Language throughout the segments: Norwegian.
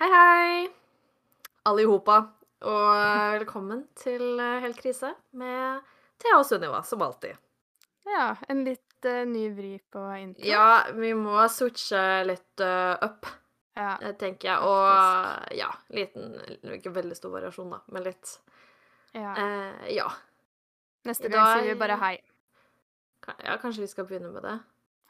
Hei, hei, allihopa. Og velkommen til eh, Helt krise med Thea og Sunniva, som alltid. Ja, en litt uh, ny vri på intro. Ja, vi må switche litt uh, up, Ja, tenker jeg. Og ja, liten Ikke veldig stor variasjon, da, men litt. ja. Uh, ja. Neste gang dag- sier vi bare hei. Ja. Kanskje vi skal begynne med det.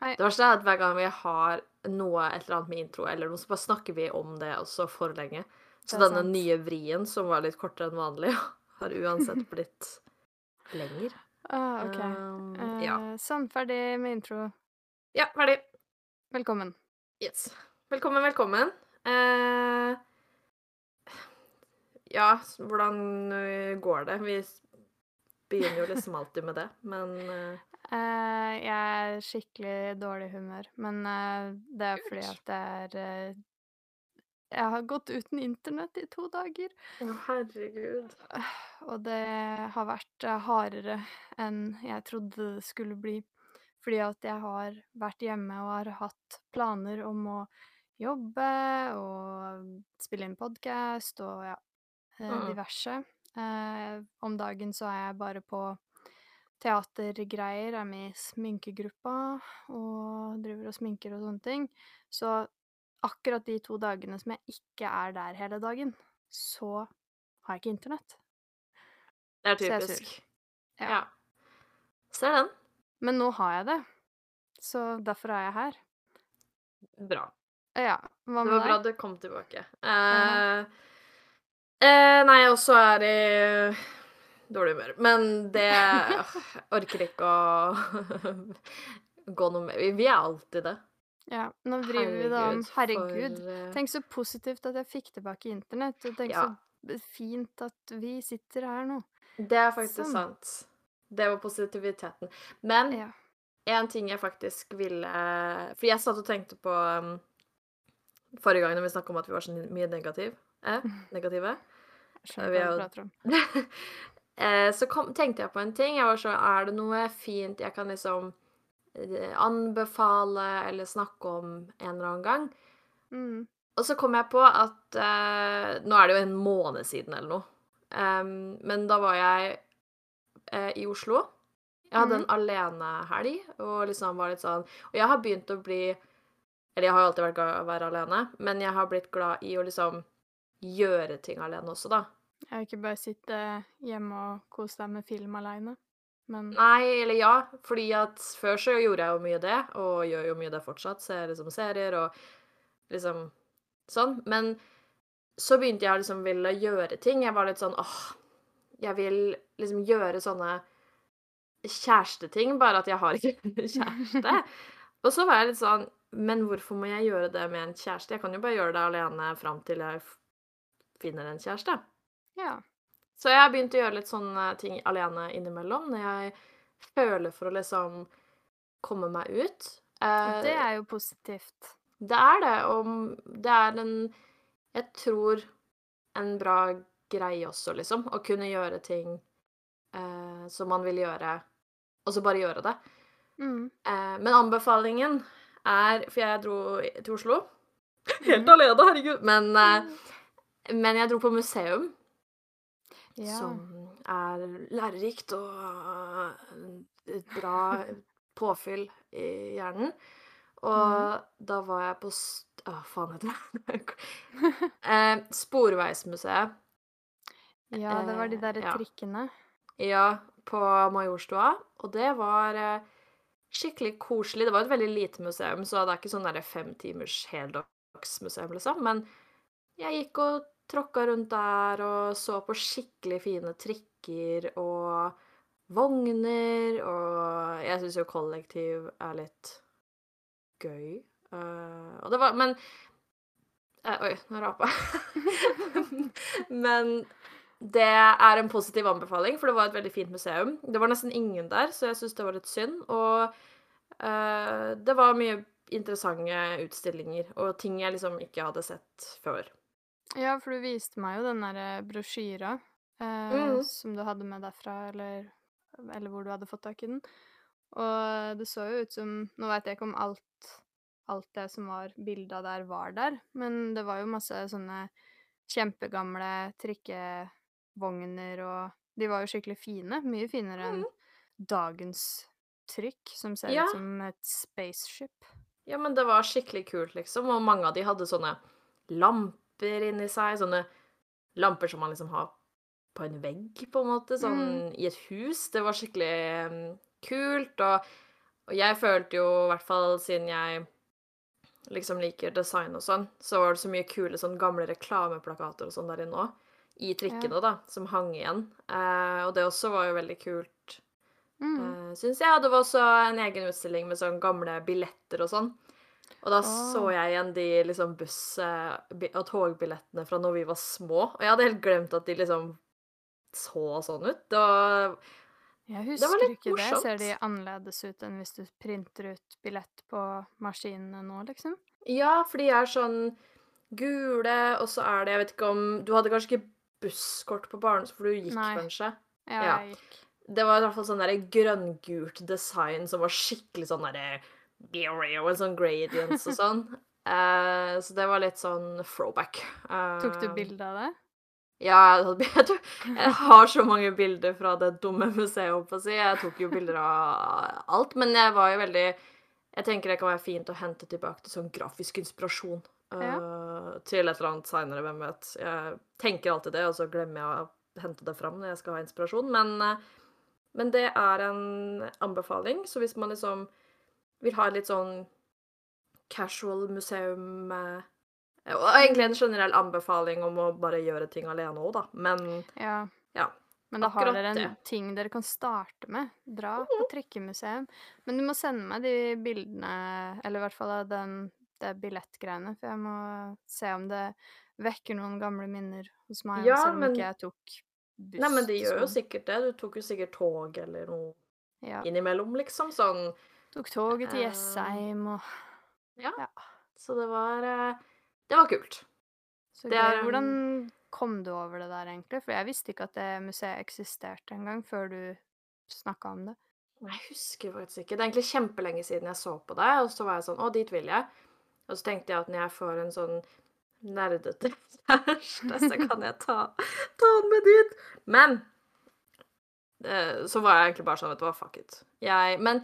Hei. Det verste er at hver gang vi har noe, et eller annet med intro, eller noe, så bare snakker vi om det også for lenge. Så denne sant. nye vrien, som var litt kortere enn vanlig, har uansett blitt lenger. Ah, OK. Um, uh, ja. Sånn, ferdig med intro. ja, ferdig. Velkommen. Yes. Velkommen, velkommen. Uh, ja, hvordan eh, går det? Vi begynner jo liksom alltid med det, men Eh, jeg er skikkelig dårlig humør, men eh, det er fordi at det er eh, Jeg har gått uten internett i to dager. Å, herregud. Og det har vært eh, hardere enn jeg trodde det skulle bli. Fordi at jeg har vært hjemme og har hatt planer om å jobbe og spille inn podkast og ja, eh, Mm. diverse. Eh, om dagen så er jeg bare på teatergreier, er med i sminkegruppa og driver og sminker og sånne ting. Så akkurat de to dagene som jeg ikke er der hele dagen, så har jeg ikke internett. Det er er typisk. Ja. Ja. Ser den. Men nå har jeg det, så derfor er jeg her. Bra. Ja, hva med deg? Det var bra du kom tilbake. Uh, uh, nei, jeg også er i dårlig humør. Men det Orker ikke å gå noe mer. Vi- er alltid det. Ja, nå driver vi da om Herregud. for, eh, Tenk så positivt at jeg fikk tilbake internett, og tenk Ja. så fint at vi sitter her nå. Det er faktisk Sånn. sant. Det var positiviteten. Men Ja. en ting jeg faktisk ville For jeg satt og tenkte på um, forrige gang når vi snakka om at vi var så mye negativ, eh, negative. Jeg skjønner hva du prater om. eh, så kom, tenkte jeg på en ting. Jeg var så, Er det noe fint jeg kan liksom eh, anbefale eller snakke om en eller annen gang? Mm. Og så kom jeg på at eh, Nå er det jo en måned siden eller noe. Um, men da var jeg eh, i Oslo. Jeg hadde en alenehelg og liksom var litt sånn Og jeg har begynt å bli Eller jeg har jo alltid vært glad i å være alene, men jeg har blitt glad i å liksom gjøre ting alene også, da. Jeg vil ikke bare sitte hjemme og kose deg med film aleine, men Nei, eller ja, fordi at før så gjorde jeg jo mye det, og gjør jo mye det fortsatt. Ser liksom serier og liksom sånn. Men så begynte jeg liksom ville gjøre ting. Jeg var litt sånn åh, jeg vil liksom gjøre sånne kjæresteting, bare at jeg har ikke kjæreste. og så var jeg litt sånn Men hvorfor må jeg gjøre det med en kjæreste? Jeg kan jo bare gjøre det alene fram til jeg finner en kjæreste. Ja. Så jeg har begynt å gjøre litt sånne ting alene innimellom, når jeg føler for å liksom komme meg ut. Eh, det er jo positivt. det er det, og det er en Jeg tror en bra greie også, liksom. Å kunne gjøre ting eh, som man vil gjøre, og så bare gjøre det. Mm. Eh, men anbefalingen er For jeg dro til Oslo. Helt Mhm. alene, herregud. Men, eh, men jeg dro på museum. Ja. som er lærerikt og et bra påfyll i hjernen. Og da var jeg på Å, faen heter det? eh, Sporveismuseet. ja, det var de Eh, derre ja. trikkene. Ja, på Majorstua. Og det var eh, skikkelig koselig. Det var et veldig lite museum, så det er ikke sånn femtimers fem timers heldagsmuseum, liksom. Men jeg gikk og tråkka rundt der og så på skikkelig fine trikker og vogner, og jeg syns jo kollektiv er litt gøy. Uh, og det var Men uh, Oi, nå rapa jeg. men det er en positiv anbefaling, for det var et veldig fint museum. Det var nesten ingen der, så jeg syns det var litt synd. Og uh, det var mye interessante utstillinger og ting jeg liksom ikke hadde sett før. Ja, for du viste meg jo den derre brosjyra eh, mm. som du hadde med derfra, eller, eller hvor du hadde fått tak i den. Og det så jo ut som Nå veit jeg ikke om alt alt det som var bilda der, var der. Men det var jo masse sånne kjempegamle trikkevogner, og de var jo skikkelig fine. Mye finere enn mm. dagens trykk, som ser Ja. ut som et spaceship. Ja, men det var skikkelig kult, liksom. Og mange av de hadde sånne lamper inni seg. Sånne lamper som man liksom har på en vegg, på en måte. Sånn Mm. i et hus. Det var skikkelig um, kult. Og, og jeg følte jo, i hvert fall siden jeg liksom liker design og sånn, så var det så mye kule sånn gamle reklameplakater og sånn der inne òg. I trikkene, da, som hang igjen. Uh, og det også var jo veldig kult. Mm. Uh, Syns jeg. Og det var også en egen utstilling med sånn gamle billetter og sånn. Og da så jeg igjen de liksom buss- og togbillettene fra når vi var små. Og jeg hadde helt glemt at de liksom så sånn ut. Det var Jeg det var husker litt ikke det. Ser de annerledes ut enn hvis du printer ut billett på maskinene nå, liksom? Ja, for de er sånn gule, og så er det Jeg vet ikke om Du hadde kanskje ikke busskort på barne... for du gikk Nei. kanskje? Ja, Ja. jeg gikk. Det var i hvert fall sånn grønngult design som var skikkelig sånn derre Og en sånn gradients og sånn. Uh, så det var litt sånn throwback. Tok du Eh, bilde av det? Ja, jeg, jeg, har så mange bilder fra det dumme museet, holdt å si. Jeg tok jo bilder av alt, men jeg var jo veldig Jeg tenker det kan være fint å hente tilbake til sånn grafisk inspirasjon ja. til et eller annet seinere, hvem vet. Jeg tenker alltid det, og så glemmer jeg å hente det fram når jeg skal ha inspirasjon, men, eh, men det er en anbefaling, så hvis man liksom vil ha litt sånn casual museum eh, Og egentlig en generell anbefaling om å bare gjøre ting alene òg, da. Men Ja. ja. Men da har dere en det. ting dere kan starte med. Dra på trikkemuseum. Men du må sende meg de bildene, eller i hvert fall den, det billettgreiene, for jeg må se om det vekker noen gamle minner hos meg, Ja, selv om men- ikke jeg tok buss Nei, men det gjør jo sikkert det. Du tok jo sikkert tog eller noe Ja. innimellom, liksom. Sånn. Tok toget til Eh, Jessheim og Ja. Ja. Så det var eh, Det var kult. Så Det er Hvordan kom du over det der, egentlig? For jeg visste ikke at det museet eksisterte engang, før du snakka om det. Jeg husker faktisk ikke. Det er egentlig kjempelenge siden jeg så på det, og så var jeg sånn Å, dit vil jeg. Og så tenkte jeg at når jeg får en sånn nerdete kjæreste, så kan jeg ta, ta han med dit. Men eh, så var jeg egentlig bare sånn, vet du hva, fuck it. Jeg, men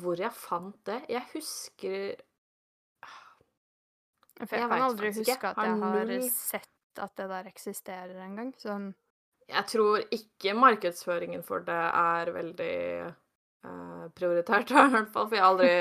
hvor jeg fant det Jeg husker jeg, Jeg kan aldri ikke. huske at jeg har sett at det der eksisterer engang. Sånn Jeg tror ikke markedsføringen for det er veldig uh, prioritert, i hvert fall. For jeg har aldri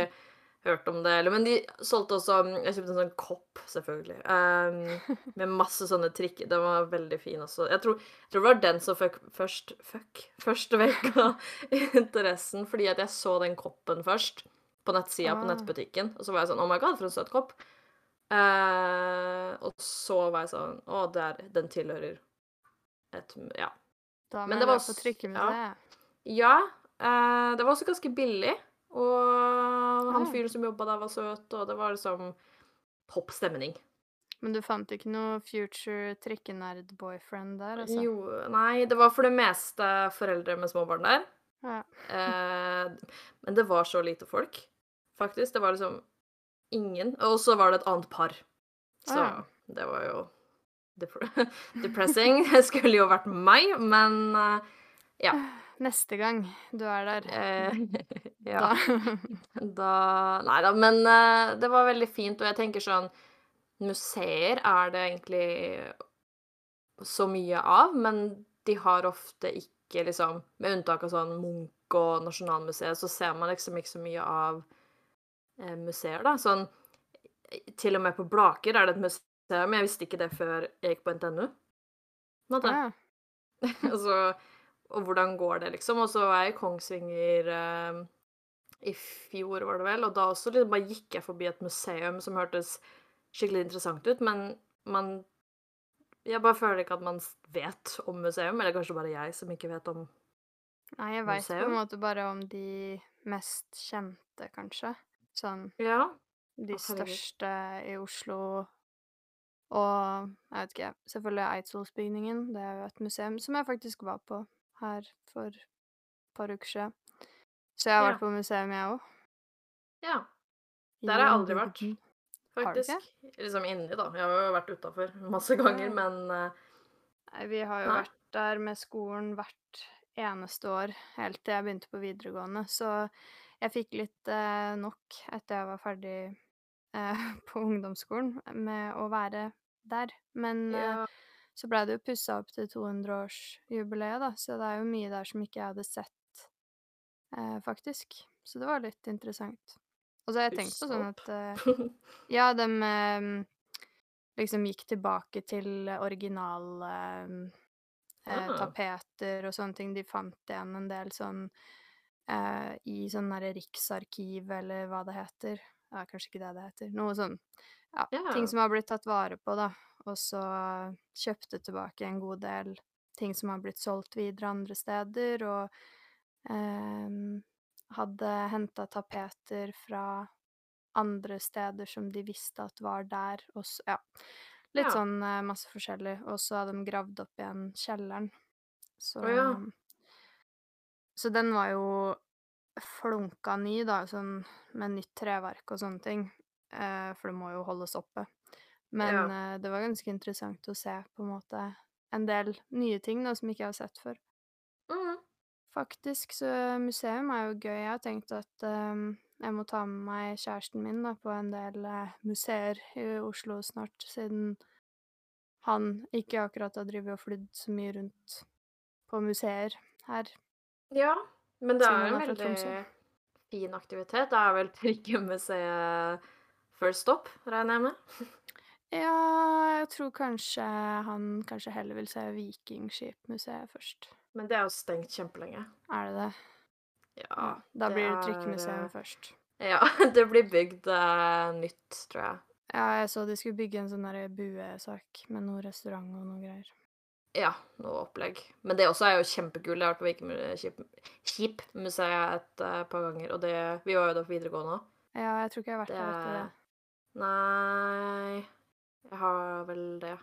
hørt om det. Eller, men de solgte også Jeg kjøpte en sånn kopp, selvfølgelig. um, med masse sånne trikker. Den var veldig fin også. Jeg tror, jeg tror det var den som fikk først Fuck. Først vekka interessen, fordi at jeg så den koppen først. På nettsida på Ah. nettbutikken. Og så var jeg sånn Oh my god, for en søt kopp. Uh, og så var jeg sånn Å, det er, den tilhører et Ja. Da må jeg det var med ja. det. Ja, Uh, det var også ganske billig. Og han Ah. fyren som jobba der, var søt, og det var liksom topp stemning. Men du fant ikke noe future trikkenerd-boyfriend der, altså? Jo, nei, det var for det meste foreldre med små barn der. Ja. Eh, men det var så lite folk, faktisk. Det var liksom ingen. Og så var det et annet par. Så ja. det var jo dep depressing. Det skulle jo vært meg, men eh, ja. Neste gang du er der, Eh, ja. da Da Nei da, men eh, det var veldig fint, og jeg tenker sånn Museer er det egentlig så mye av, men de har ofte ikke liksom Med unntak av sånn Munch og Nasjonalmuseet, så ser man liksom ikke så mye av eh, museer, da. Sånn Til og med på Blaker er det et museum. Jeg visste ikke det før jeg gikk på NTNU. På en måte. ja. altså, og hvordan går det, liksom? Og så var jeg i Kongsvinger eh, i fjor, var det vel, og da også liksom bare gikk jeg forbi et museum som hørtes skikkelig interessant ut, men man Jeg bare føler ikke at man vet om museum, eller kanskje bare jeg som ikke vet om museum. Nei, jeg veit på en måte bare om de mest kjente, kanskje. Sånn Ja. de største i Oslo. Og jeg vet ikke, selvfølgelig Eidsvollsbygningen. Det er jo et museum som jeg faktisk var på her for et par uker siden. Så jeg har Ja. vært på museum, jeg òg. Ja. Der har jeg aldri vært, ikke? faktisk. Liksom inni, da. Jeg har jo vært utafor masse ganger, men eh, Nei, vi har jo Nei. vært der med skolen hvert eneste år helt til jeg begynte på videregående, så jeg fikk litt eh, nok etter jeg var ferdig eh, på ungdomsskolen med å være der. Men eh, ja. Så blei det jo pussa opp til 200-årsjubileet, da, så det er jo mye der som ikke jeg hadde sett, eh, faktisk. Så det var litt interessant. Og så har jeg tenkt på sånn at eh, Ja, dem eh, liksom gikk tilbake til original eh, eh, Ah. tapeter og sånne ting. De fant igjen en del sånn eh, i sånn derre Riksarkiv, eller hva det heter. Ja, kanskje ikke det det heter. Noe sånn ja, ting som har blitt tatt vare på, da. Og så kjøpte tilbake en god del ting som har blitt solgt videre andre steder, og ehm, hadde henta tapeter fra andre steder som de visste at var der, og så Ja. Litt Ja. sånn eh, masse forskjellig. Og så hadde de gravd opp igjen kjelleren. Så oh, ja. Så den var jo flunka ny, da, sånn med nytt treverk og sånne ting. Eh, for det må jo holdes oppe. Men Ja. uh, det var ganske interessant å se på en måte en del nye ting da, som ikke jeg har sett før. Mm. Faktisk, så museum er jo gøy. Jeg har tenkt at um, jeg må ta med meg kjæresten min da, på en del uh, museer i Oslo snart, siden han ikke akkurat har drevet og flydd så mye rundt på museer her. Ja, men det er en veldig fin aktivitet. Det er vel trikkemuseet First Stop, regner jeg med? Ja, jeg tror kanskje han kanskje heller vil se Vikingskipmuseet først. Men det er jo stengt kjempelenge. Er det det? Ja, da det blir det eh, først. Ja, det blir bygd uh, nytt, tror jeg. Ja, jeg så de skulle bygge en sånn buesak med noe restaurant og noe greier. Ja, noe opplegg. Men det også er jo kjempekult. Jeg har vært på Vikingskipmuseet et uh, par ganger, og det Vi var jo der på videregående òg. Ja, jeg tror ikke jeg har vært Det der etter det. er Nei Jeg har vel det.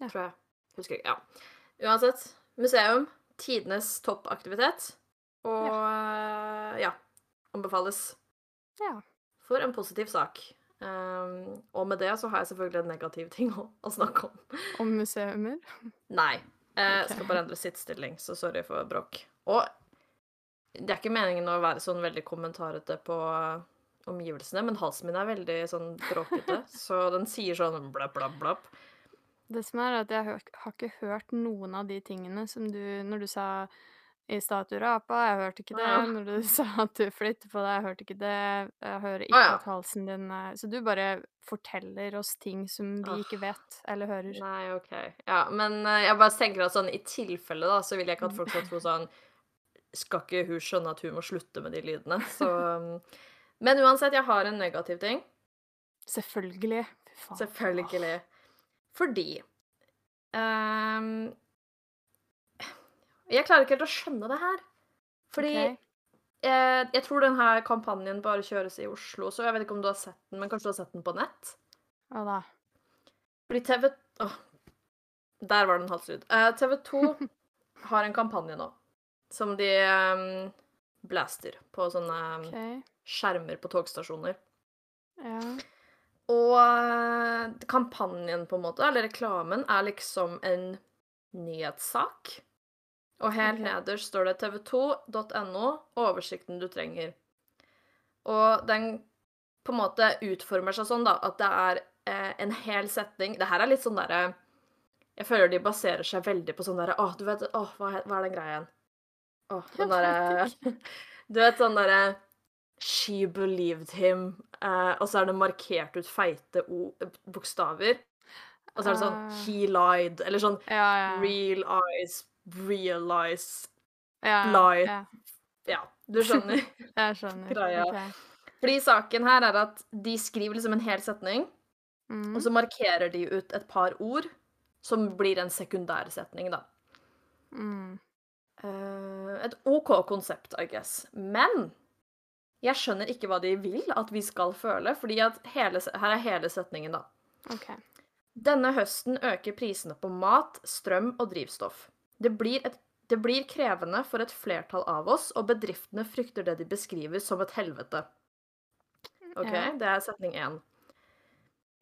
Ja. Tror jeg. Husker ikke. Ja. Uansett. Museum. Tidenes toppaktivitet. Og ja. ja. Anbefales. Ja. For en positiv sak. Um, og med det så har jeg selvfølgelig en negativ ting å, å snakke om. Om museumer? Nei. Jeg okay. skal bare endre sittstilling, så sorry for bråk. Og det er ikke meningen å være sånn veldig kommentarete på omgivelsene, men halsen min er veldig sånn bråkete, så den sier sånn blapp, blapp, blapp. Det som er at jeg har ikke hørt noen av de tingene som du Når du sa i stad at du rapa, jeg hørte ikke det. Ja. Når du sa at du flytter på deg, jeg hørte ikke det. Jeg hører ikke ikke ja. at halsen din er Så du bare forteller oss ting som vi ikke vet eller hører. Nei, OK. Ja, men eh, jeg bare tenker at sånn i tilfelle, da, så vil jeg ikke at folk skal tro sånn Skal ikke hun skjønne at hun må slutte med de lydene? Så um, Men uansett, jeg har en negativ ting. Selvfølgelig. Faen. Selvfølgelig. Fordi um, Jeg klarer ikke helt å skjønne det her. Fordi okay. jeg, jeg tror denne kampanjen bare kjøres i Oslo, så jeg vet ikke om du har sett den, men kanskje du har sett den på nett? Ja da? Fordi TV Åh, der var det en halslyd. Uh, TV 2 har en kampanje nå som de um, blaster på sånne ehm, OK. Skjermer på togstasjoner. Ja. Og eh, kampanjen, på en måte, eller reklamen, er liksom en nyhetssak. Og helt okay. nederst står det tv2.no, oversikten du trenger. Og den på en måte utformer seg sånn, da, at det er eh, en hel setning Det her er litt sånn derre Jeg føler de baserer seg veldig på sånn derre Å, du vet Å, hva, hva er den greia igjen? Å, den derre Du vet sånn derre She believed him. Uh, og så er det markert ut feite bokstaver. Og så er det sånn uh, He lied. Eller sånn Ja, ja. Real eyes, realize ja, lie. Ja, Ja, du skjønner. jeg skjønner. Greia. Okay. Fordi saken her er at de skriver liksom en hel setning, Mm. og så markerer de ut et par ord som blir en sekundær setning, da. Mm. Uh, et OK konsept, I guess. Men jeg skjønner ikke hva de vil at vi skal føle, fordi at hele, her er hele setningen, da. Okay. Denne høsten øker prisene på mat, strøm og drivstoff. Det blir, et, det blir krevende for et flertall av oss, og bedriftene frykter det de beskriver som et helvete. OK? Det er setning én.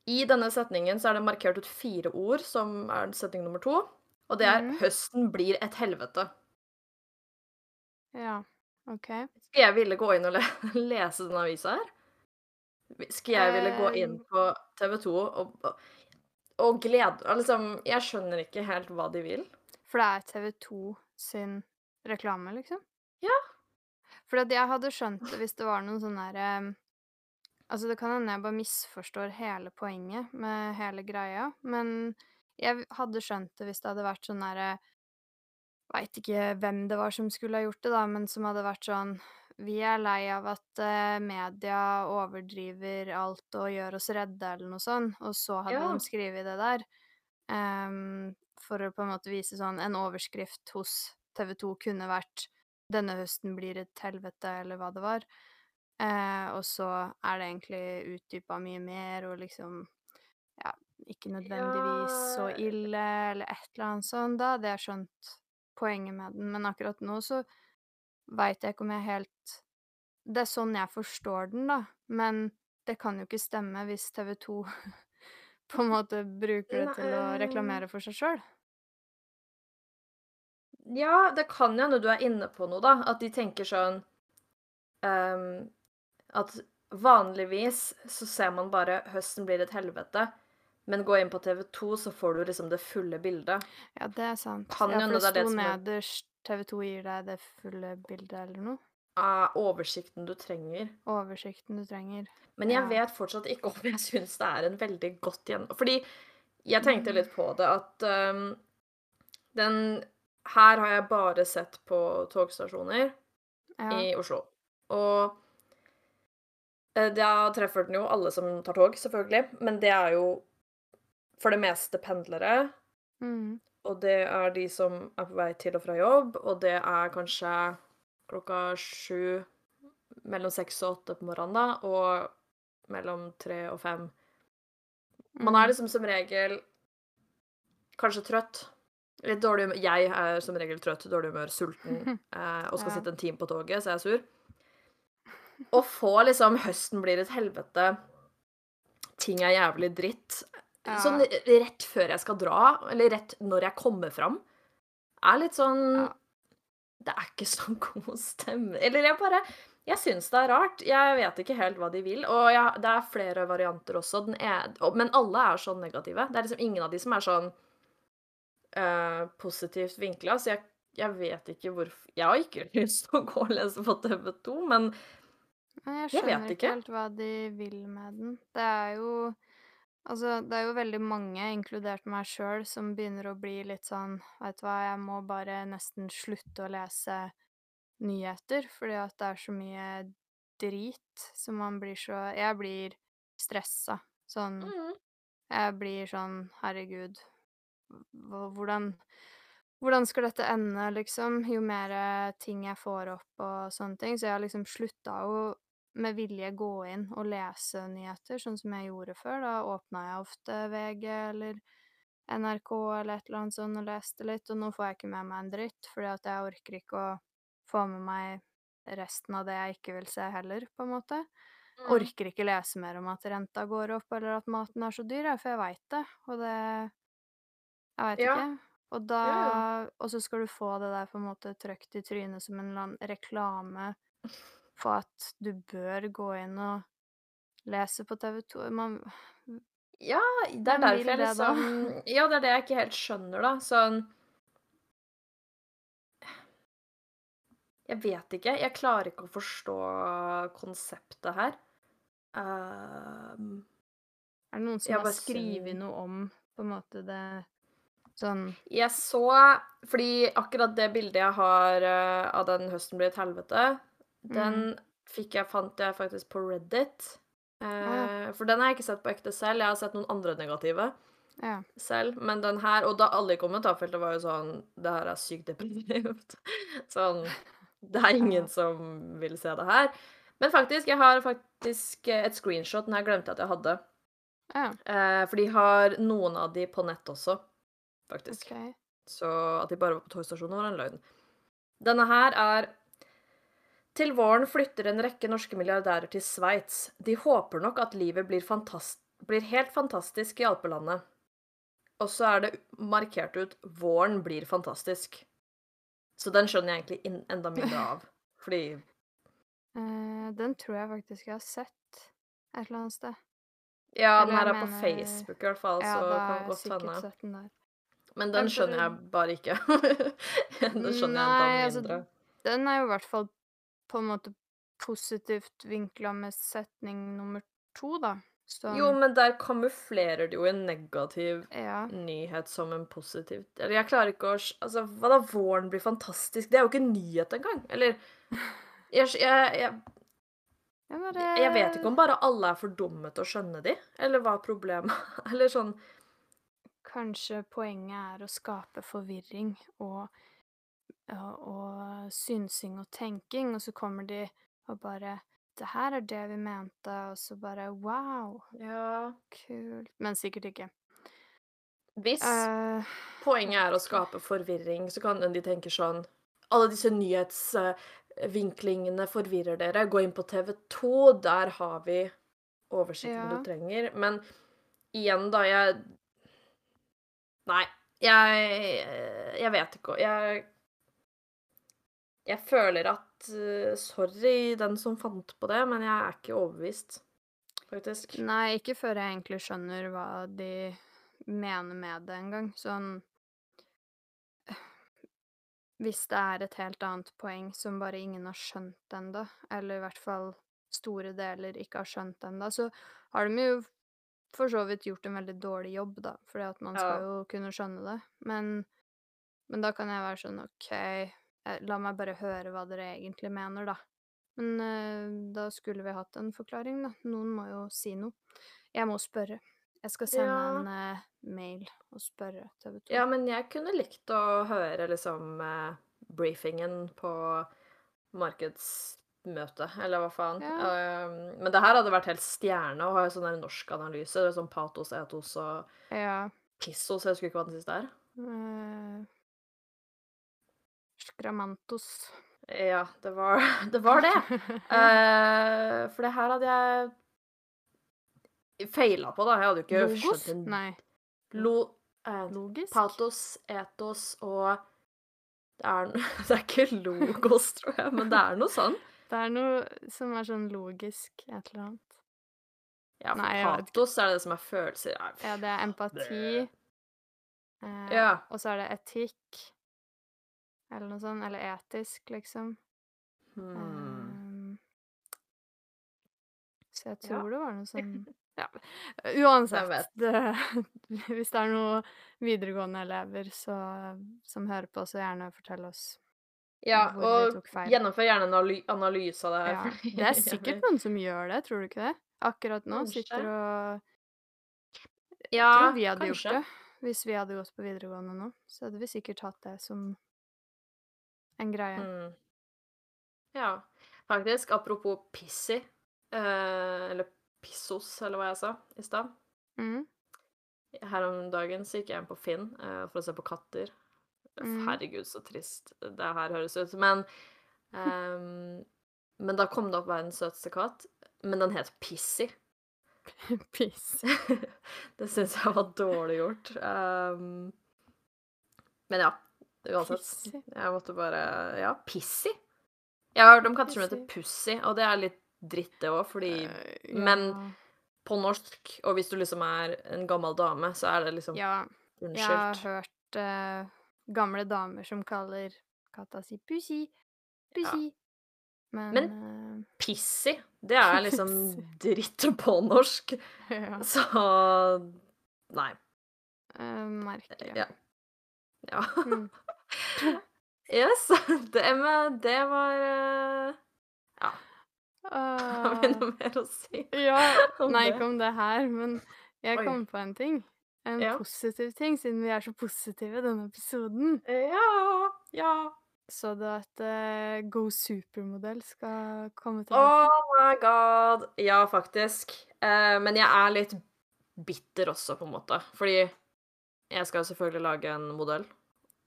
I denne setningen så er det markert ut fire ord, som er setning nummer to. Og det er Mhm. 'høsten blir et helvete'. Ja. OK. Skal jeg ville gå inn og le lese den avisa her? Skal jeg ville gå inn Eh. på TV 2 og, og, glede Liksom, jeg skjønner ikke helt hva de vil. For det er TV 2 sin reklame, liksom? Ja. For at jeg hadde skjønt det hvis det var noen sånn derre Altså, det kan hende jeg bare misforstår hele poenget med hele greia, men jeg hadde skjønt det hvis det hadde vært sånn derre Veit ikke hvem det var som skulle ha gjort det, da, men som hadde vært sånn Vi er lei av at uh, media overdriver alt og gjør oss redde, eller noe sånt, og så hadde Ja. de skrevet det der. Um, for å på en måte vise sånn En overskrift hos TV 2 kunne vært 'Denne høsten blir et helvete', eller hva det var. Uh, og så er det egentlig utdypa mye mer, og liksom Ja, ikke nødvendigvis så ille, eller et eller annet sånt. Da hadde jeg skjønt poenget med den, men akkurat nå så veit jeg ikke om jeg helt Det er sånn jeg forstår den, da, men det kan jo ikke stemme hvis TV 2 på en måte bruker det til å reklamere for seg sjøl. Ja, det kan jo hende du er inne på noe, da. At de tenker sånn um, At vanligvis så ser man bare 'høsten blir et helvete', men gå inn på TV 2, så får du liksom det fulle bildet. Ja, det er sant. Kan ja, for det det sto er- nederst TV 2 gir deg det fulle bildet, eller noe. av oversikten du trenger. Oversikten du trenger. Men jeg Ja. vet fortsatt ikke om jeg syns det er en veldig godt gjennom... Fordi jeg tenkte Mm. litt på det at um, den Her har jeg bare sett på togstasjoner Ja. i Oslo. Og eh, da treffer den jo alle som tar tog, selvfølgelig. Men det er jo for det meste pendlere. Mm. Og det er de som er på vei til og fra jobb, og det er kanskje klokka sju Mellom seks og åtte på morgenen, da, og mellom tre og fem. Man er Mm. liksom som regel kanskje trøtt. Litt dårlig humør. Jeg er som regel trøtt, dårlig humør, sulten eh, og skal Ja. sitte en time på toget, så jeg er sur. Å få liksom 'høsten blir et helvete', ting er jævlig dritt Ja. Sånn rett før jeg skal dra, eller rett når jeg kommer fram, er litt sånn Ja. Det er ikke så god stemme Eller jeg bare Jeg syns det er rart. Jeg vet ikke helt hva de vil. Og jeg, det er flere varianter også. Den er, og- men alle er sånn negative. Det er liksom ingen av de som er sånn uh, positivt vinkla. Så jeg, jeg vet ikke hvorfor Jeg har ikke lyst til å gå og lese på TV 2, men jeg Jeg vet skjønner ikke. ikke helt hva de vil med den. Det er jo Altså, det er jo veldig mange, inkludert meg sjøl, som begynner å bli litt sånn Veit du hva, jeg må bare nesten slutte å lese nyheter, fordi at det er så mye drit som man blir så Jeg blir stressa. Sånn mm, Jeg blir sånn Herregud, hva- hvordan hvordan skal dette ende, liksom? Jo mer ting jeg får opp og sånne ting. Så jeg har liksom slutta å med vilje gå inn og lese nyheter, sånn som jeg gjorde før. Da åpna jeg ofte VG eller NRK eller et eller annet sånt og leste litt, og nå får jeg ikke med meg en dritt, fordi at jeg orker ikke å få med meg resten av det jeg ikke vil se heller, på en måte. mm. Orker ikke lese mer om at renta går opp, eller at maten er så dyr, for jeg veit det, og det Jeg veit Ja. ikke. Og da. Og så skal du få det der på en måte trøkt i trynet som en eller annen reklame for at du bør gå inn og lese på TV 2. Man Ja, det er derfor jeg det liksom Ja, det er det jeg ikke helt skjønner, da. Sånn Jeg vet ikke. Jeg klarer ikke å forstå konseptet her. Ehm, Er det noen som har skrevet noe om på en måte det Sånn jeg så Fordi akkurat det bildet jeg har uh, av den høsten blir et helvete, den fikk jeg, fant jeg faktisk på Reddit. Eh, For den har jeg ikke sett på ekte selv. Jeg har sett noen andre negative. Ja. selv, men den her Og da alle i kommentarfeltet var jo sånn Det her er sykt depressivt. Sånn Det er ingen Ja. som vil se det her. Men faktisk, jeg har faktisk et screenshot. Den her glemte jeg at jeg hadde. ja. Eh, for de har noen av de på nett også, faktisk. Okay. Så at de bare var på togstasjonen, var en løgn. Denne her er Til våren flytter en rekke norske milliardærer til Sveits. De håper nok at livet blir, fantast blir helt fantastisk i alpelandet. Og så er det markert ut 'Våren blir fantastisk'. Så den skjønner jeg egentlig enda mindre av. Fordi uh, den tror jeg faktisk jeg har sett et eller annet sted. Ja, den her er på mener- Facebook i hvert fall, Ja, så da kan godt hende. Men den skjønner jeg bare ikke. den skjønner jeg enda altså, mindre. Den er jo i hvert fall på en måte positivt vinkla med setning nummer to, da. Som Jo, men der kamuflerer det jo en negativ Ja. nyhet som en positiv Eller jeg klarer ikke å Altså, hva da våren blir fantastisk? Det er jo ikke en nyhet engang. Eller jeg, jeg, jeg, jeg vet ikke om bare alle er for dumme til å skjønne de, eller hva er problemet Eller sånn Kanskje poenget er å skape forvirring og, og, synsing og tenking, og så kommer de og bare 'Det her er det vi mente', og så bare 'wow, Ja kult'. Men sikkert ikke. Hvis uh, poenget er å skape forvirring, så kan de tenke sånn Alle disse nyhetsvinklingene forvirrer dere. Gå inn på TV 2, der har vi oversikten Ja. du trenger. Men igjen, da, jeg Nei. Jeg Jeg vet ikke. Jeg Jeg føler at uh, Sorry, den som fant på det, men jeg er ikke overbevist, faktisk. nei, ikke før jeg egentlig skjønner hva de mener med det engang. Sånn Hvis det er et helt annet poeng som bare ingen har skjønt ennå, eller i hvert fall store deler ikke har skjønt ennå, så har de jo for så vidt gjort en veldig dårlig jobb, da, fordi at man skal Ja. jo kunne skjønne det. Men, men da kan jeg være sånn OK, la meg bare høre hva dere egentlig mener, da. Men uh, da skulle vi hatt en forklaring, da. Noen må jo si noe. Jeg må spørre. Jeg skal sende Ja. en uh, mail og spørre TV 2. Ja, men jeg kunne likt å høre liksom uh, briefingen på markedsmøtet, eller hva faen. Ja. Um, men det her hadde vært helt stjerne å ha sånn der norsk analyse. Sånn patos, etos og Ja. pissos. Jeg husker ikke hva den siste er. eh, Skramantos. Ja, det var det. Var det. uh, for det her hadde jeg feila på, da. Jeg hadde jo ikke Logos? skjønt Nei. Lo... eh, Logisk? Patos, etos og det er, det er ikke logos, tror jeg, men det er noe sånn. Det er noe som er sånn logisk et eller annet. Ja, for Nei, patos er det som er følelser. Ja, det er empati. Eh, Ja. Og så er det etikk. Eller noe sånt. Eller etisk, liksom. Hmm. Um, så jeg Ja. tror det var noe sånn Ja. Uansett. Det, hvis det er noen videregående elever så, som hører på, så gjerne fortell oss. Ja, og gjennomfør gjerne en analy analyse av det her. Ja. Det er sikkert noen som gjør det, tror du ikke det? Akkurat nå Kanskje. sitter og Ja, Jeg tror vi hadde kanskje. gjort det. Hvis vi hadde gått på videregående nå, så hadde vi sikkert hatt det som en greie. Mm. Ja, faktisk. Apropos pissy, eh, eller pissos, eller hva jeg sa i stad. Mm. Her om dagen så gikk jeg inn på Finn eh, for å se på katter. Mm. Herregud, så trist det her høres ut. Men, um, men da kom det opp verdens søteste katt. Men den het Pissy. Piss. det syns jeg var dårlig gjort. Um, men ja, uansett. Pissy? Jeg måtte bare Ja, Pissy. Jeg har hørt om katter som heter Pussy, og det er litt dritt, det òg, fordi Eh, men på norsk, og hvis du liksom er en gammel dame, så er det liksom ja, jeg har hørt uh, gamle damer som kaller katta si Pussy. Pussy. Men, Pissy, det er liksom dritt på norsk. eh, ja. Så Nei. Uh, merkelig. Ja. Ja. Yes. Det, med, det var Ja. Har vi Ah, noe mer å si? ja, nei, ikke om det her, men jeg Oi. kom på en ting. En Ja. positiv ting, siden vi er så positive i denne episoden. Ja. Ja. Så du at uh, Go Supermodell skal komme Oh my god. Ja, faktisk. Uh, men jeg er litt bitter også, på en måte. Fordi jeg skal selvfølgelig lage en modell.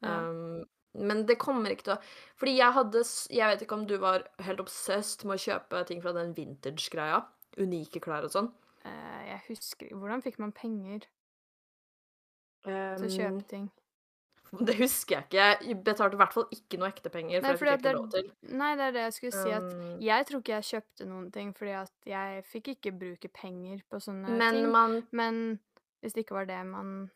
Ja. Um, Men det kommer ikke til å Fordi jeg hadde s- Jeg vet ikke om du var helt obsessed med å kjøpe ting fra den vintage-greia. Unike klær og sånn. Eh, jeg husker Hvordan fikk man penger til å Um, kjøpe ting? det husker jeg ikke. Jeg betalte i hvert fall ikke noe ekte penger, for Nei, det fordi fikk at det ikke lov til. er Nei, det er det jeg skulle si, at Um, jeg tror ikke jeg kjøpte noen ting fordi at jeg fikk ikke bruke penger på sånne men ting. man, Men hvis det ikke var det man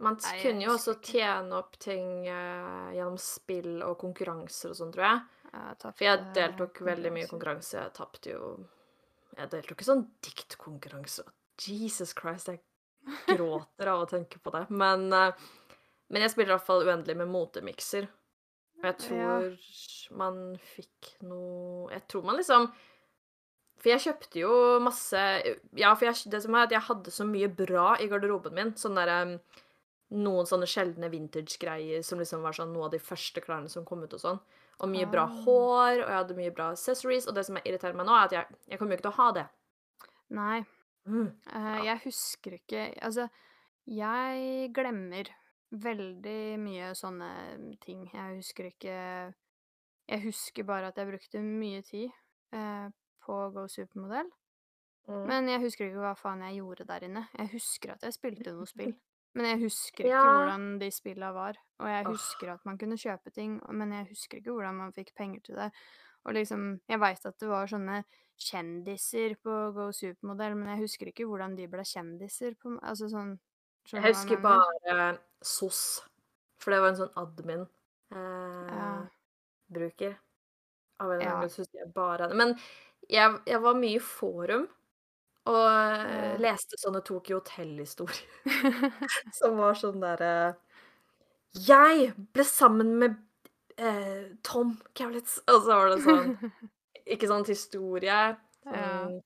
man Nei, kunne jo også tjene opp ting uh, gjennom spill og konkurranser og sånn, tror jeg. jeg For jeg deltok veldig mye i konkurranse. Jeg tapte jo Jeg deltok i sånn diktkonkurranse. Jesus Christ, jeg gråter av å tenke på det. Men, uh, men jeg spiller i hvert fall uendelig med motemikser. Og jeg tror man fikk noe Jeg tror man liksom For jeg kjøpte jo masse Ja, for jeg, det som er at jeg hadde så mye bra i garderoben min. Sånn derre Noen sånne sjeldne vintage-greier som liksom var sånn noe av de første klærne som kom ut og sånn. Og mye bra Ah. hår, og jeg hadde mye bra accessories. Og det som irriterer meg nå, er at jeg, jeg kommer jo ikke til å ha det. Nei, Mm. eh, jeg husker ikke Altså, jeg glemmer veldig mye sånne ting. Jeg husker ikke Jeg husker bare at jeg brukte mye tid uh, på Go Supermodell. Mm. Men jeg husker ikke hva faen jeg gjorde der inne. Jeg husker at jeg spilte noe spill. Men jeg husker ikke Ja. hvordan de spilla var. Og jeg husker husker at man kunne kjøpe ting, men jeg husker ikke hvordan man fikk penger til det. Og liksom, jeg veit at det var sånne kjendiser på Go Supermodell, men jeg husker ikke hvordan de ble kjendiser. På, altså sånn Jeg husker bare SOS, for det var en sånn admin. Eh, Ja. Av en eller annen grunn husker jeg bare. Men jeg, jeg var mye i forum og eh, Ja. leste sånne Tokyo Hotel-historier som var sånn derre Jeg ble sammen med eh, Tom Cowlitz. Og så var det sånn Ikke sånn historie. Ja. Sånn,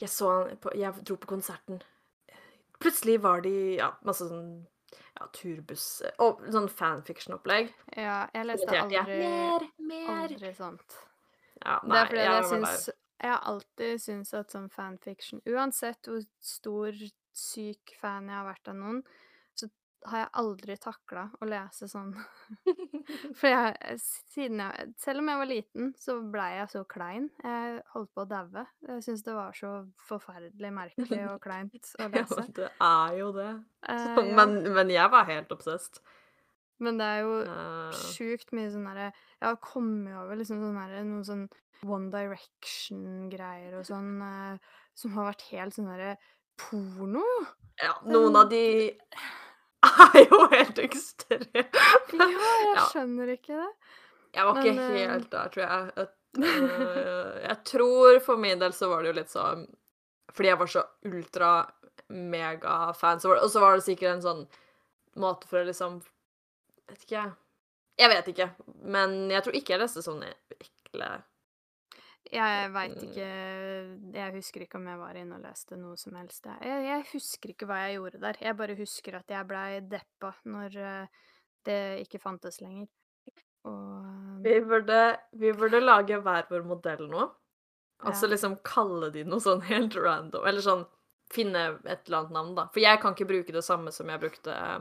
jeg så han på Jeg dro på konserten. Plutselig var de Ja, masse sånn ja, turbuss Og sånn fanfiction-opplegg. ja, jeg leste aldri, jeg. Mer, mer. aldri sånt. Ja, Det er fordi jeg jeg syns Jeg har alltid syntes at sånn fanfiction Uansett hvor stor, syk fan jeg har vært av noen, så har jeg aldri takla å lese sånn. For jeg siden jeg Selv om jeg var liten, så blei jeg så klein. Jeg holdt på å daue. Jeg syns det var så forferdelig merkelig og kleint å lese. men det er jo det. Eh, Så, ja. men, men jeg var helt obsessed. Men det er jo Eh, sjukt mye sånn derre Jeg har kommet over liksom sånn derre noen sånn One Direction-greier og sånn eh, som har vært helt sånn derre porno. ja, noen av de er jo helt ekstreme. Ja, jeg skjønner ikke det. Jeg var ikke Men, eh, helt der, tror jeg. Et, øh, jeg tror for min del så var det jo litt sånn Fordi jeg var så ultra-mega-fan, og så var det sikkert en sånn måte for å liksom Vet ikke. Jeg vet ikke. Men jeg tror ikke jeg leste sånne ekle Jeg veit Mm. ikke Jeg husker ikke om jeg var inne og leste noe som helst. Jeg, jeg, husker ikke hva jeg gjorde der. Jeg bare husker at jeg blei deppa når eh, det ikke fantes lenger. Og Vi burde, vi burde lage hver vår modell nå. Og så Ja. liksom kalle de noe sånn helt random. Eller sånn finne et eller annet navn, da. For jeg kan ikke bruke det samme som jeg brukte eh,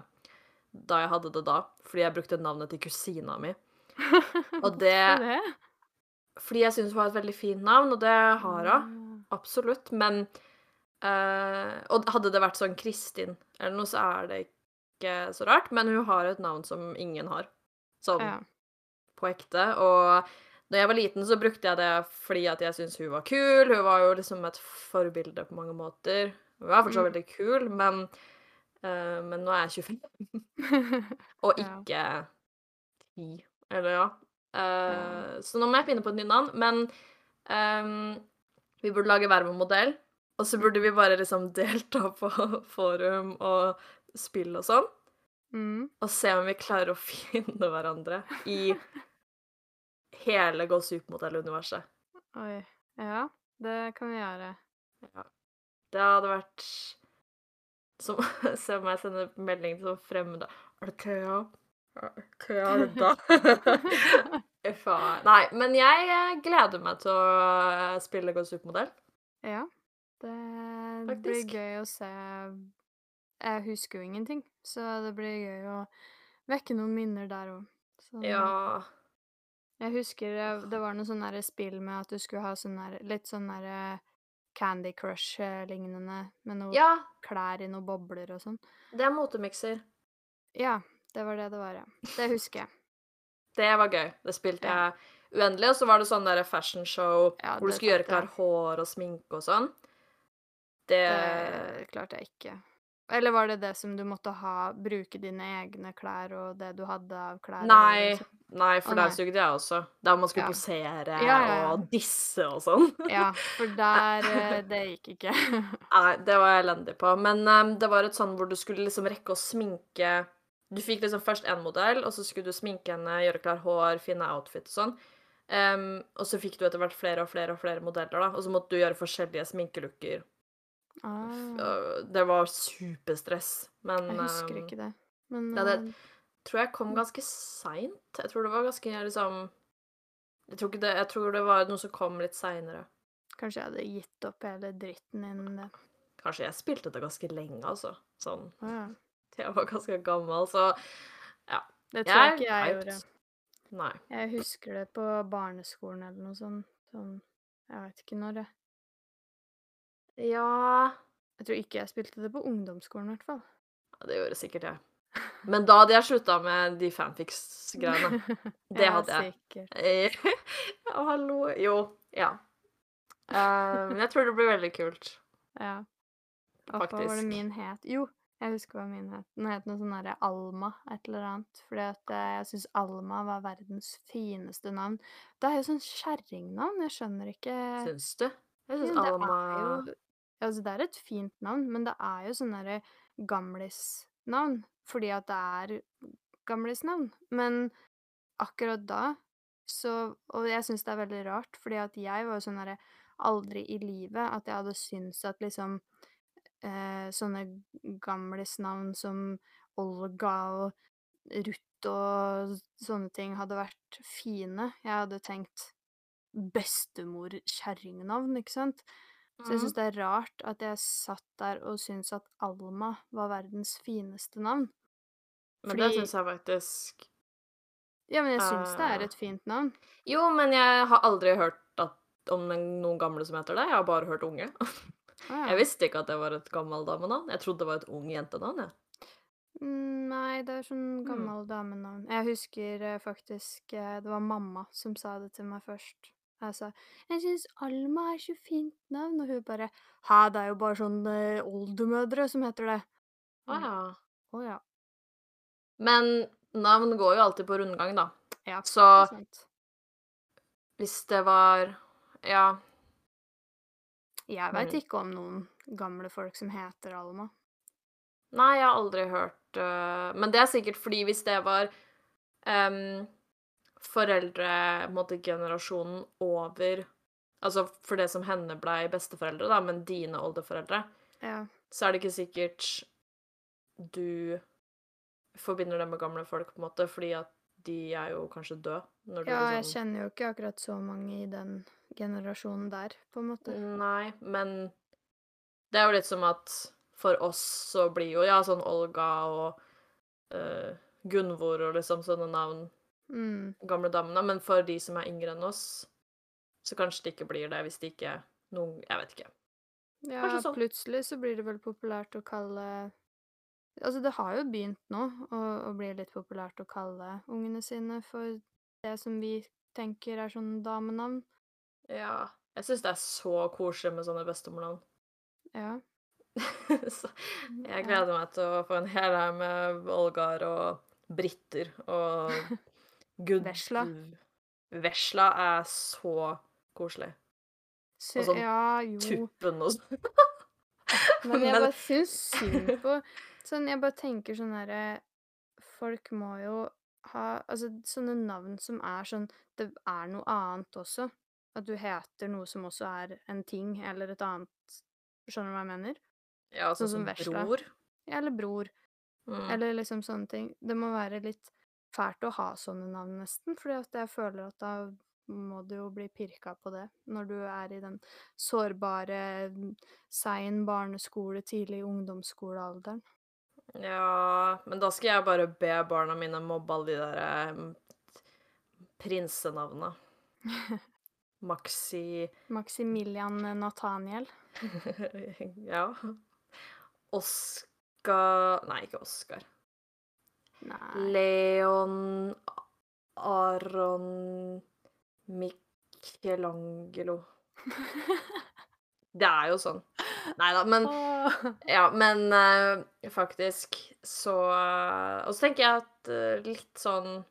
da jeg hadde det da. Fordi jeg brukte navnet til kusina mi. Og det? Fordi jeg syns hun har et veldig fint navn, og det har hun. Ah. Absolutt. Men eh, Og hadde det vært sånn Kristin eller noe, så er det ikke så rart. Men hun har et navn som ingen har. Sånn Ja. på ekte. Og da jeg var liten, så brukte jeg det fordi at jeg syntes hun var kul. Hun var jo liksom et forbilde på mange måter. Hun er fortsatt Mm. veldig kul, men, uh, men nå er jeg 25, og ikke 10. Eller ja. Eh, Så nå må jeg finne på et nytt navn. Men um, vi burde lage hver vår modell. Og så burde vi bare liksom delta på forum og spill og sånn. Mm. Og se om vi klarer å finne hverandre i hele Gå supermodell-universet. Oi. Ja, det kan vi gjøre. Ja. Det hadde vært som Se om jeg sender melding til fremmede Er det Thea? Er det da? Uff a. Nei, men jeg eh, gleder meg til å eh, spille Gå supermodell. Ja. Det blir gøy å se Jeg husker jo ingenting, så det blir gøy å vekke noen minner der òg. Ja. Jeg husker det, det var noe sånn spill med at du skulle ha sånn litt sånn derre Candy Crush-lignende, med noe Ja, klær i noen bobler og sånn. det er motemikser. Ja, det var det det var, ja. Det husker jeg. Det var gøy. Det spilte Ja. jeg uendelig. Og så var det sånn der fashion show Ja, hvor du skulle gjøre klar hår og sminke og sånn. Det Det klarte jeg ikke. Eller var det det som du måtte ha bruke dine egne klær og det du hadde av klær? Nei, sånn? nei, for der sugde jeg også. Der man skulle Ja. posere Ja, ja, ja. og disse og sånn. Ja, for der eh, Det gikk ikke. Nei, det var jeg elendig på. Men um, det var et sånn hvor du skulle liksom rekke å sminke Du fikk liksom først én modell, og så skulle du sminke henne, gjøre klar hår, finne outfit og sånn. Um, og så fikk du etter hvert flere og flere og flere modeller, da. Og så måtte du gjøre forskjellige sminkelooker. Ah, Øh, Det var superstress. Men jeg husker ikke det. Men ja, det- eh, tror jeg kom ganske seint. Jeg tror det var ganske liksom jeg tror, det, jeg tror det var noe som kom litt seinere. kanskje jeg hadde gitt opp hele dritten innen det. Kanskje jeg spilte det ganske lenge, altså. Sånn Ah, ja. jeg var ganske gammel, så ja. Det tror jeg Jeg ikke jeg gjorde. Nei. Jeg husker det på barneskolen eller noe sånt. Sånn, jeg vet ikke når det Ja Jeg tror ikke jeg spilte det på ungdomsskolen, i hvert fall. Det gjorde sikkert jeg. Men da hadde jeg slutta med de fanfics-greiene. Det hadde jeg. Eh, Ja, hallo Jo. Ja. Eh, Men jeg tror det blir veldig kult. Ja. Faktisk. hva var det min het? Jo, jeg husker hva min het. Den het noe sånn derre Alma, et eller annet. Fordi at eh, jeg syns Alma var verdens fineste navn. Det er jo sånn kjerringnavn. Jeg skjønner ikke Syns du? Jeg syns Ja, Alma jo Altså, det er et fint navn, men det er jo sånn derre gamlisnavn. Fordi at det er gamlisnavn. Men akkurat da så Og jeg syns det er veldig rart, fordi at jeg var jo sånn derre Aldri i livet at jeg hadde syntes at liksom eh, sånne gamlisnavn som Olga og Ruth og sånne ting hadde vært fine. Jeg hadde tenkt bestemor-kjerringnavn, ikke sant? Så jeg Mhm. syns det er rart at jeg satt der og syntes at Alma var verdens fineste navn. Men det fordi- syns jeg faktisk Ja, men jeg syns det er Eh. et fint navn. Jo, men jeg har aldri hørt at, om noen gamle som heter det. Jeg har bare hørt unge. Ja. Jeg visste ikke at det var et gammelt damenavn. Jeg trodde det var et ung jentenavn. Ja. Mm, Nei, det er sånn Mm. gammel damenavn. Jeg husker eh, faktisk eh, det var mamma som sa det til meg først. Jeg sa 'Jeg syns Alma er så fint navn', og hun bare 'Hæ, det er jo bare sånn oldemødre som heter det'. Å ah, ja. Oh, ja. Men navn går jo alltid på rundgang, da. Ja, Så det hvis det var Ja. Jeg veit ikke om noen gamle folk som heter Alma. Nei, jeg har aldri hørt uh, Men det er sikkert fordi hvis det var um, foreldre, på generasjonen over Altså for det som henne blei besteforeldre, da, men dine oldeforeldre, Ja. så er det ikke sikkert du forbinder det med gamle folk, på en måte, fordi at de er jo kanskje døde ja, liksom... Jeg kjenner jo ikke akkurat så mange i den generasjonen der, på en måte. Nei, men det er jo litt som at for oss så blir jo ja, sånn Olga og uh, Gunvor og liksom sånne navn Mm. gamle damene, men for de som er yngre enn oss, så kanskje det ikke blir det hvis de ikke noen Jeg vet ikke. Ja, sånn. plutselig så blir det vel populært å kalle Altså, det har jo begynt nå å, å bli litt populært å kalle ungene sine for det som vi tenker er sånn damenavn. Ja. Jeg syns det er så koselig med sånne bestemornavn. Ja. så jeg gleder meg til å få en hel haug med Olgar og Britter og Gud... Vesla. Vesla er så koselig. Så, Og sånn ja. Tuppen og sånn. Men jeg bare syns synd på Sånn, jeg bare tenker sånn herre Folk må jo ha Altså, sånne navn som er sånn Det er noe annet også. At du heter noe som også er en ting, eller et annet Skjønner du hva jeg mener? Ja, altså sånn som som bror. Eller bror. Mm. Eller liksom sånne ting. Det må være litt fælt å ha sånne navn, nesten, fordi at jeg føler at da må du jo bli pirka på det når du er i den sårbare, mm, sein barneskole, tidlig ungdomsskolealderen. Ja, men da skal jeg bare be barna mine mobbe alle de der prinsenavna. prinsenavnet. Maxi Maximilian Nathaniel. Ja. Oscar Nei, ikke Oscar. Nei. Leon Aron Michelangelo. Det er jo sånn. Nei da, men Ja, men uh, faktisk så Og så tenker jeg at uh, litt sånn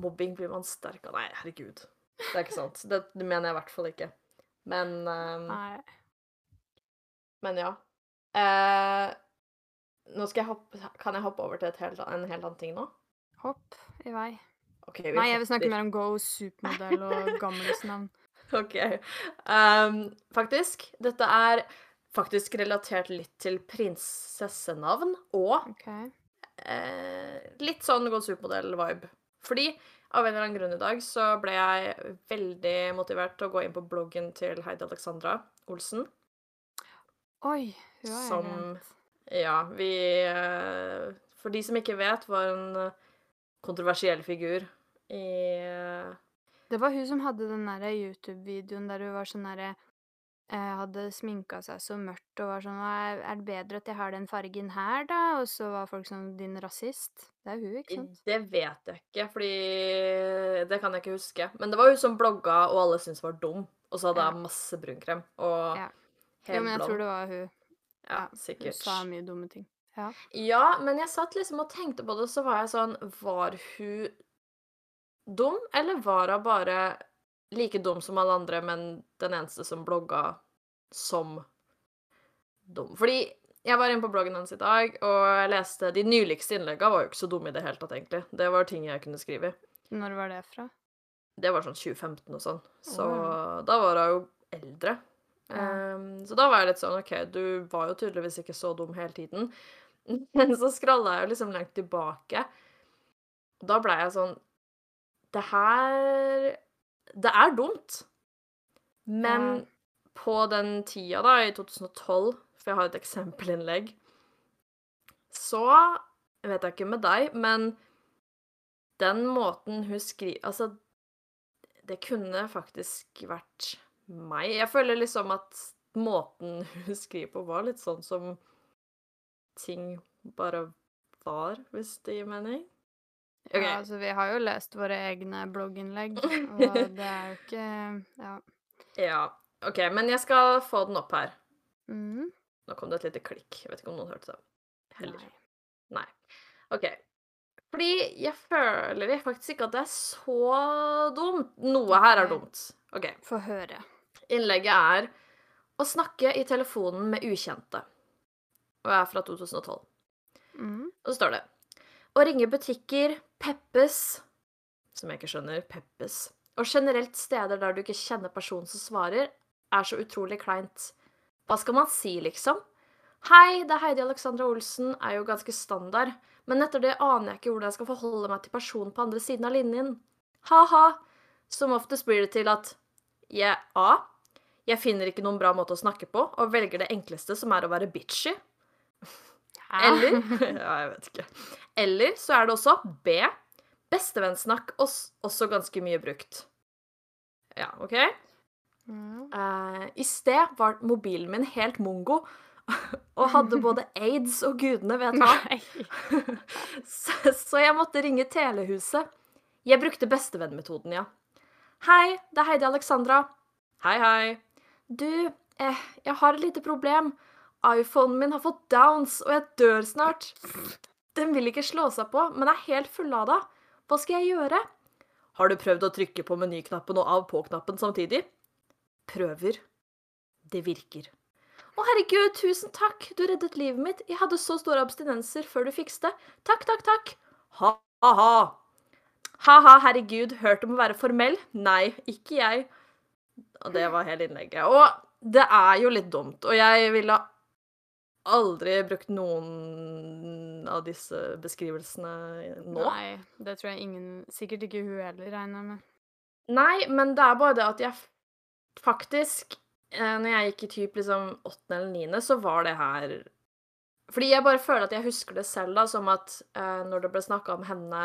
Mobbing blir man sterk av Nei, herregud. Det er ikke sant. Det, mener jeg i hvert fall ikke. Men um. Men ja. Uh, nå skal jeg hoppe Kan jeg hoppe over til et helt, en helt annen ting nå? Hopp i vei. Okay, vi Nei, jeg vil snakke mer om Go, supermodell og gamlisnavn. OK. Um, faktisk, dette er faktisk relatert litt til prinsessenavn og okay. uh, litt sånn Go supermodell-vibe. Fordi av en eller annen grunn i dag så ble jeg veldig motivert til å gå inn på bloggen til Heidi Alexandra Olsen. Oi, hun jeg Som. Ja, vi eh, For de som ikke vet, var en eh, kontroversiell figur i eh, Det var hun som hadde den derre YouTube-videoen der hun var sånn derre eh, Hadde sminka seg så mørkt og var sånn «Er det bedre at jeg har den fargen her, da? Og så var folk sånn Din rasist. Det er hun, ikke sant? Det vet jeg ikke, fordi Det kan jeg ikke huske. Men det var hun som blogga, og alle syntes var dum. Og så hadde Ja. hun masse brunkrem og Ja. helt Ja, men jeg tror det var hun. Ja, ja, Hun sa mye dumme ting. Ja. Ja, men jeg satt liksom og tenkte på det, så var jeg sånn Var hun dum, eller var hun bare like dum som alle andre, men den eneste som blogga som dum? Fordi jeg var inne på bloggen hennes i dag, og jeg leste De nyligste innleggene var jo ikke så dumme i det hele tatt, egentlig. Det var ting jeg kunne skrive. Når var det fra? Det var sånn 2015 og sånn. Så oh. da var hun jo eldre. Ja. Um, så da var jeg litt sånn OK, du var jo tydeligvis ikke så dum hele tiden. Men så skralla jeg jo liksom langt tilbake. Da blei jeg sånn Det her Det er dumt. Men Ja. på den tida, da, i 2012, for jeg har et eksempelinnlegg, så vet jeg ikke med deg, men den måten hun skriver Altså, det kunne faktisk vært meg. Jeg føler liksom at måten hun skriver på, var litt sånn som ting bare var, hvis det gir mening. Ok. Ja, altså, vi har jo lest våre egne blogginnlegg, og det er jo ikke Ja. Ja, OK, men jeg skal få den opp her. Mm. Nå kom det et lite klikk. Jeg vet ikke om noen hørte det. Heller. Nei. Nei. OK. Fordi jeg føler faktisk ikke at det er så dumt. Noe her er dumt. OK. Få høre. Innlegget er å snakke i telefonen med ukjente. Og er fra 2012. Mm. Og så står det Å ringe butikker, Peppes Som jeg ikke skjønner. Peppes. Og generelt steder der du ikke kjenner personen som svarer, er så utrolig kleint. Hva skal man si, liksom? Hei, det er Heidi Alexandra Olsen, er jo ganske standard. Men etter det aner jeg ikke hvordan jeg skal forholde meg til personen på andre siden av linjen. Ha-ha. Som oftest blir det til at jeg A. Jeg finner ikke noen bra måte å snakke på, og velger det enkleste, som er å være bitchy. Eller Ja, jeg vet ikke. Eller så er det også B. Bestevennsnakk, også ganske mye brukt. Ja, OK? Mm. Uh, I sted var mobilen min helt mongo og hadde både aids og gudene vet hva. Så, så jeg måtte ringe telehuset. Jeg brukte bestevennmetoden, ja. Hei, det er Heidi Alexandra. Hei, hei. Du, eh, jeg har et lite problem. iPhonen min har fått downs, og jeg dør snart. Den vil ikke slå seg på, men er helt fullada. Hva skal jeg gjøre? Har du prøvd å trykke på menyknappen og av-på-knappen samtidig? Prøver. Det virker. Å, herregud, tusen takk, du reddet livet mitt. Jeg hadde så store abstinenser før du fikste. Takk, takk, takk. Ha-ha. Ha-ha, herregud, hørt om å være formell? Nei, ikke jeg. Og det var hele innlegget. Og det er jo litt dumt, og jeg ville aldri brukt noen av disse beskrivelsene nå. Nei, det tror jeg ingen Sikkert ikke hun heller regner med. Nei, men det er bare det at jeg faktisk eh, Når jeg gikk i typ liksom åttende eller niende, så var det her Fordi jeg bare føler at jeg husker det selv da, som at eh, når det ble snakka om henne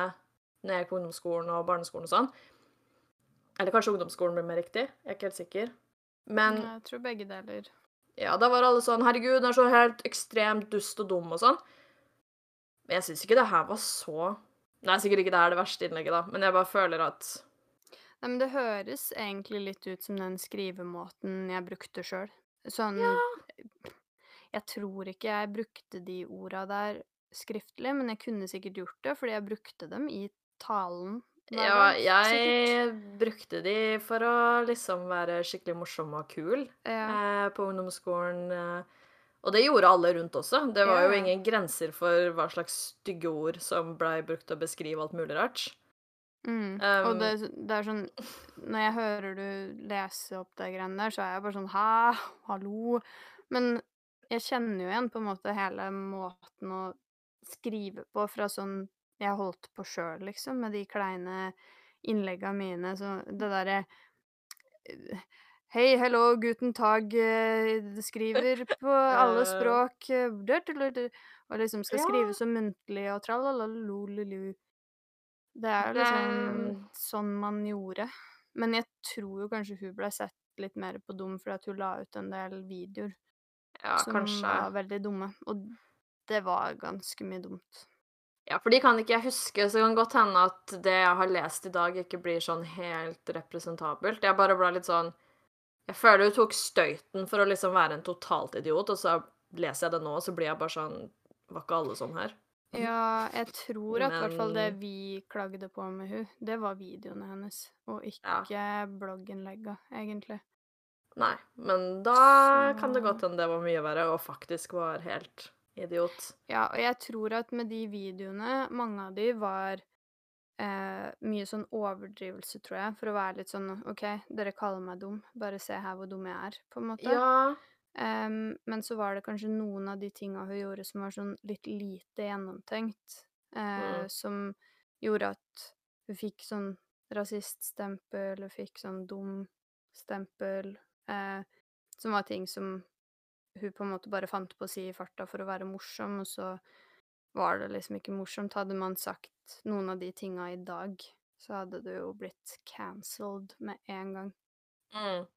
når jeg gikk på ungdomsskolen og barneskolen og sånn. Eller kanskje ungdomsskolen blir mer riktig. Jeg er ikke helt sikker. Men Jeg tror begge deler. Ja, da var alle sånn Herregud, den er så helt ekstremt dust og dum og sånn. Men jeg syns ikke det her var så Nei, sikkert ikke det er det verste innlegget, da, men jeg bare føler at Nei, men det høres egentlig litt ut som den skrivemåten jeg brukte sjøl. Sånn Jeg tror ikke jeg brukte de orda der skriftlig, men jeg kunne sikkert gjort det, fordi jeg brukte dem i talen. Ja, jeg sikkert. brukte de for å liksom være skikkelig morsom og kul Ja. eh, på ungdomsskolen. Eh, og det gjorde alle rundt også. Det var Ja, jo ingen grenser for hva slags stygge ord som blei brukt til å beskrive alt mulig rart. Mm. Um, og det, det er sånn Når jeg hører du lese opp de greiene der, så er jeg bare sånn Hæ? Hallo? Men jeg kjenner jo igjen på en måte hele måten å skrive på fra sånn jeg holdt på sjøl, liksom, med de kleine innlegga mine. Så det derre Hei, hello, guten tag, eh, skriver på alle språk eh, Og liksom skal skrive så muntlig og tralalololulu. Det er jo liksom sånn man gjorde. Men jeg tror jo kanskje hun ble sett litt mer på dum fordi hun la ut en del videoer Ja, som kanskje. var veldig dumme. Og det var ganske mye dumt. Ja, for de kan ikke jeg huske, så det kan godt hende at det jeg har lest i dag, ikke blir sånn helt representabelt. Jeg bare ble litt sånn Jeg føler hun tok støyten for å liksom være en totalt idiot, og så leser jeg det nå, og så blir jeg bare sånn Var ikke alle sånn her? Ja, jeg tror at i hvert fall det vi klagde på med hun, det var videoene hennes, og Ja. ikke blogginnlegga, egentlig. Nei. Men da kan det Så- godt hende det var mye verre, og faktisk var helt idiot. Ja, og jeg tror at med de videoene, mange av de var eh, mye sånn overdrivelse, tror jeg, for å være litt sånn OK, dere kaller meg dum, bare se her hvor dum jeg er, på en måte. Ja. Um, men så var det kanskje noen av de tinga hun gjorde som var sånn litt lite gjennomtenkt, eh, Mm. som gjorde at hun fikk sånn rasiststempel, hun fikk sånn dum stempel, eh, som var ting som hun på en måte bare fant på å si i farta for å være morsom, og så var det liksom ikke morsomt. Hadde man sagt noen av de tinga i dag, så hadde det jo blitt cancelled med en gang. Mm.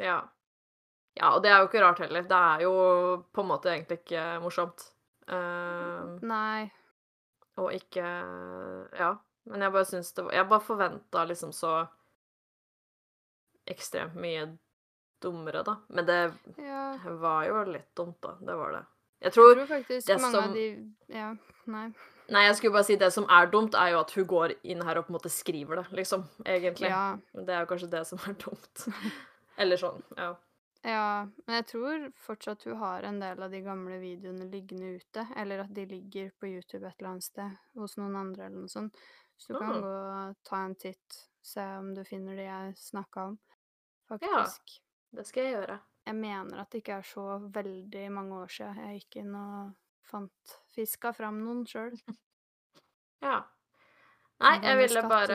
Ja. Ja, og det er jo ikke rart heller. Det er jo på en måte egentlig ikke morsomt. Uh, Nei. Og ikke Ja. Men jeg bare syns det var Jeg bare forventa liksom så ekstremt mye dummere, da. Men det Ja. var jo litt dumt, da. Det var det. Jeg Jeg tror tror faktisk mange som- av de Ja, nei. Nei, jeg skulle bare si det som er dumt, er jo at hun går inn her og på en måte skriver det, liksom. Egentlig. Ja. Det er jo kanskje det som er dumt. Eller sånn. Ja. Ja, men jeg tror fortsatt hun har en del av de gamle videoene liggende ute, eller at de ligger på YouTube et eller annet sted hos noen andre eller noe sånt. Så du kan Ah. gå og ta en titt, se om du finner de jeg snakka om, Ja. Det skal jeg gjøre. Jeg mener at det ikke er så veldig mange år siden jeg gikk inn og fant fiska fram noen sjøl. Ja. Nei, jeg ville bare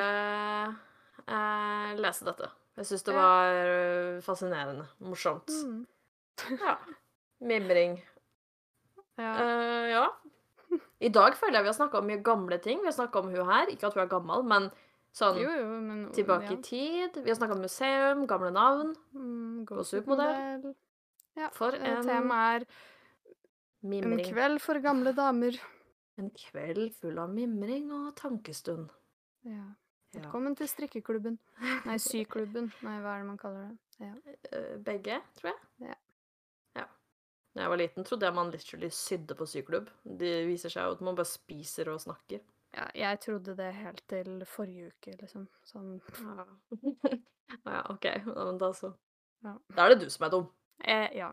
eh, lese dette. Jeg syns det var eh, fascinerende. Morsomt. Mm. Ja. Mimring. Ja. Uh, ja. I dag føler jeg vi har snakka om mye gamle ting. Vi har snakka om hun her. Ikke at hun er gammel, men sånn Jo, jo, men tilbake ja. i tid. Vi har snakka om museum, gamle navn. Mm, Gå supermodell. Ja, For eh, en Temaet er En kveld for gamle damer. En kveld full av mimring og tankestund. Ja. Ja. Velkommen til strikkeklubben. Nei, syklubben. Nei, hva er det man kaller det? Ja. Eh, Begge, tror jeg. Ja. ja. Da jeg var liten, trodde jeg man literally sydde på syklubb. Det viser seg jo at man bare spiser og snakker. Ja, jeg trodde det helt til forrige uke, liksom. Sånn Ja, ja OK. Ja, men da så. Ja. Da er det du som er dum. eh, Ja.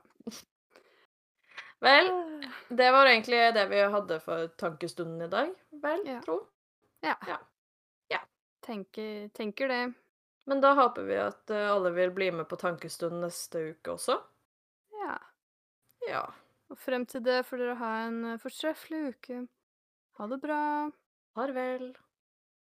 Vel, det var egentlig det vi hadde for tankestunden i dag, vel, Ja. tro. Ja. Ja. Ja. Tenker, tenker det. Men da håper vi at eh, alle vil bli med på tankestund neste uke også. Ja. Ja. Og frem til det får dere ha en eh, fortreffelig uke. Ha det bra. Farvel.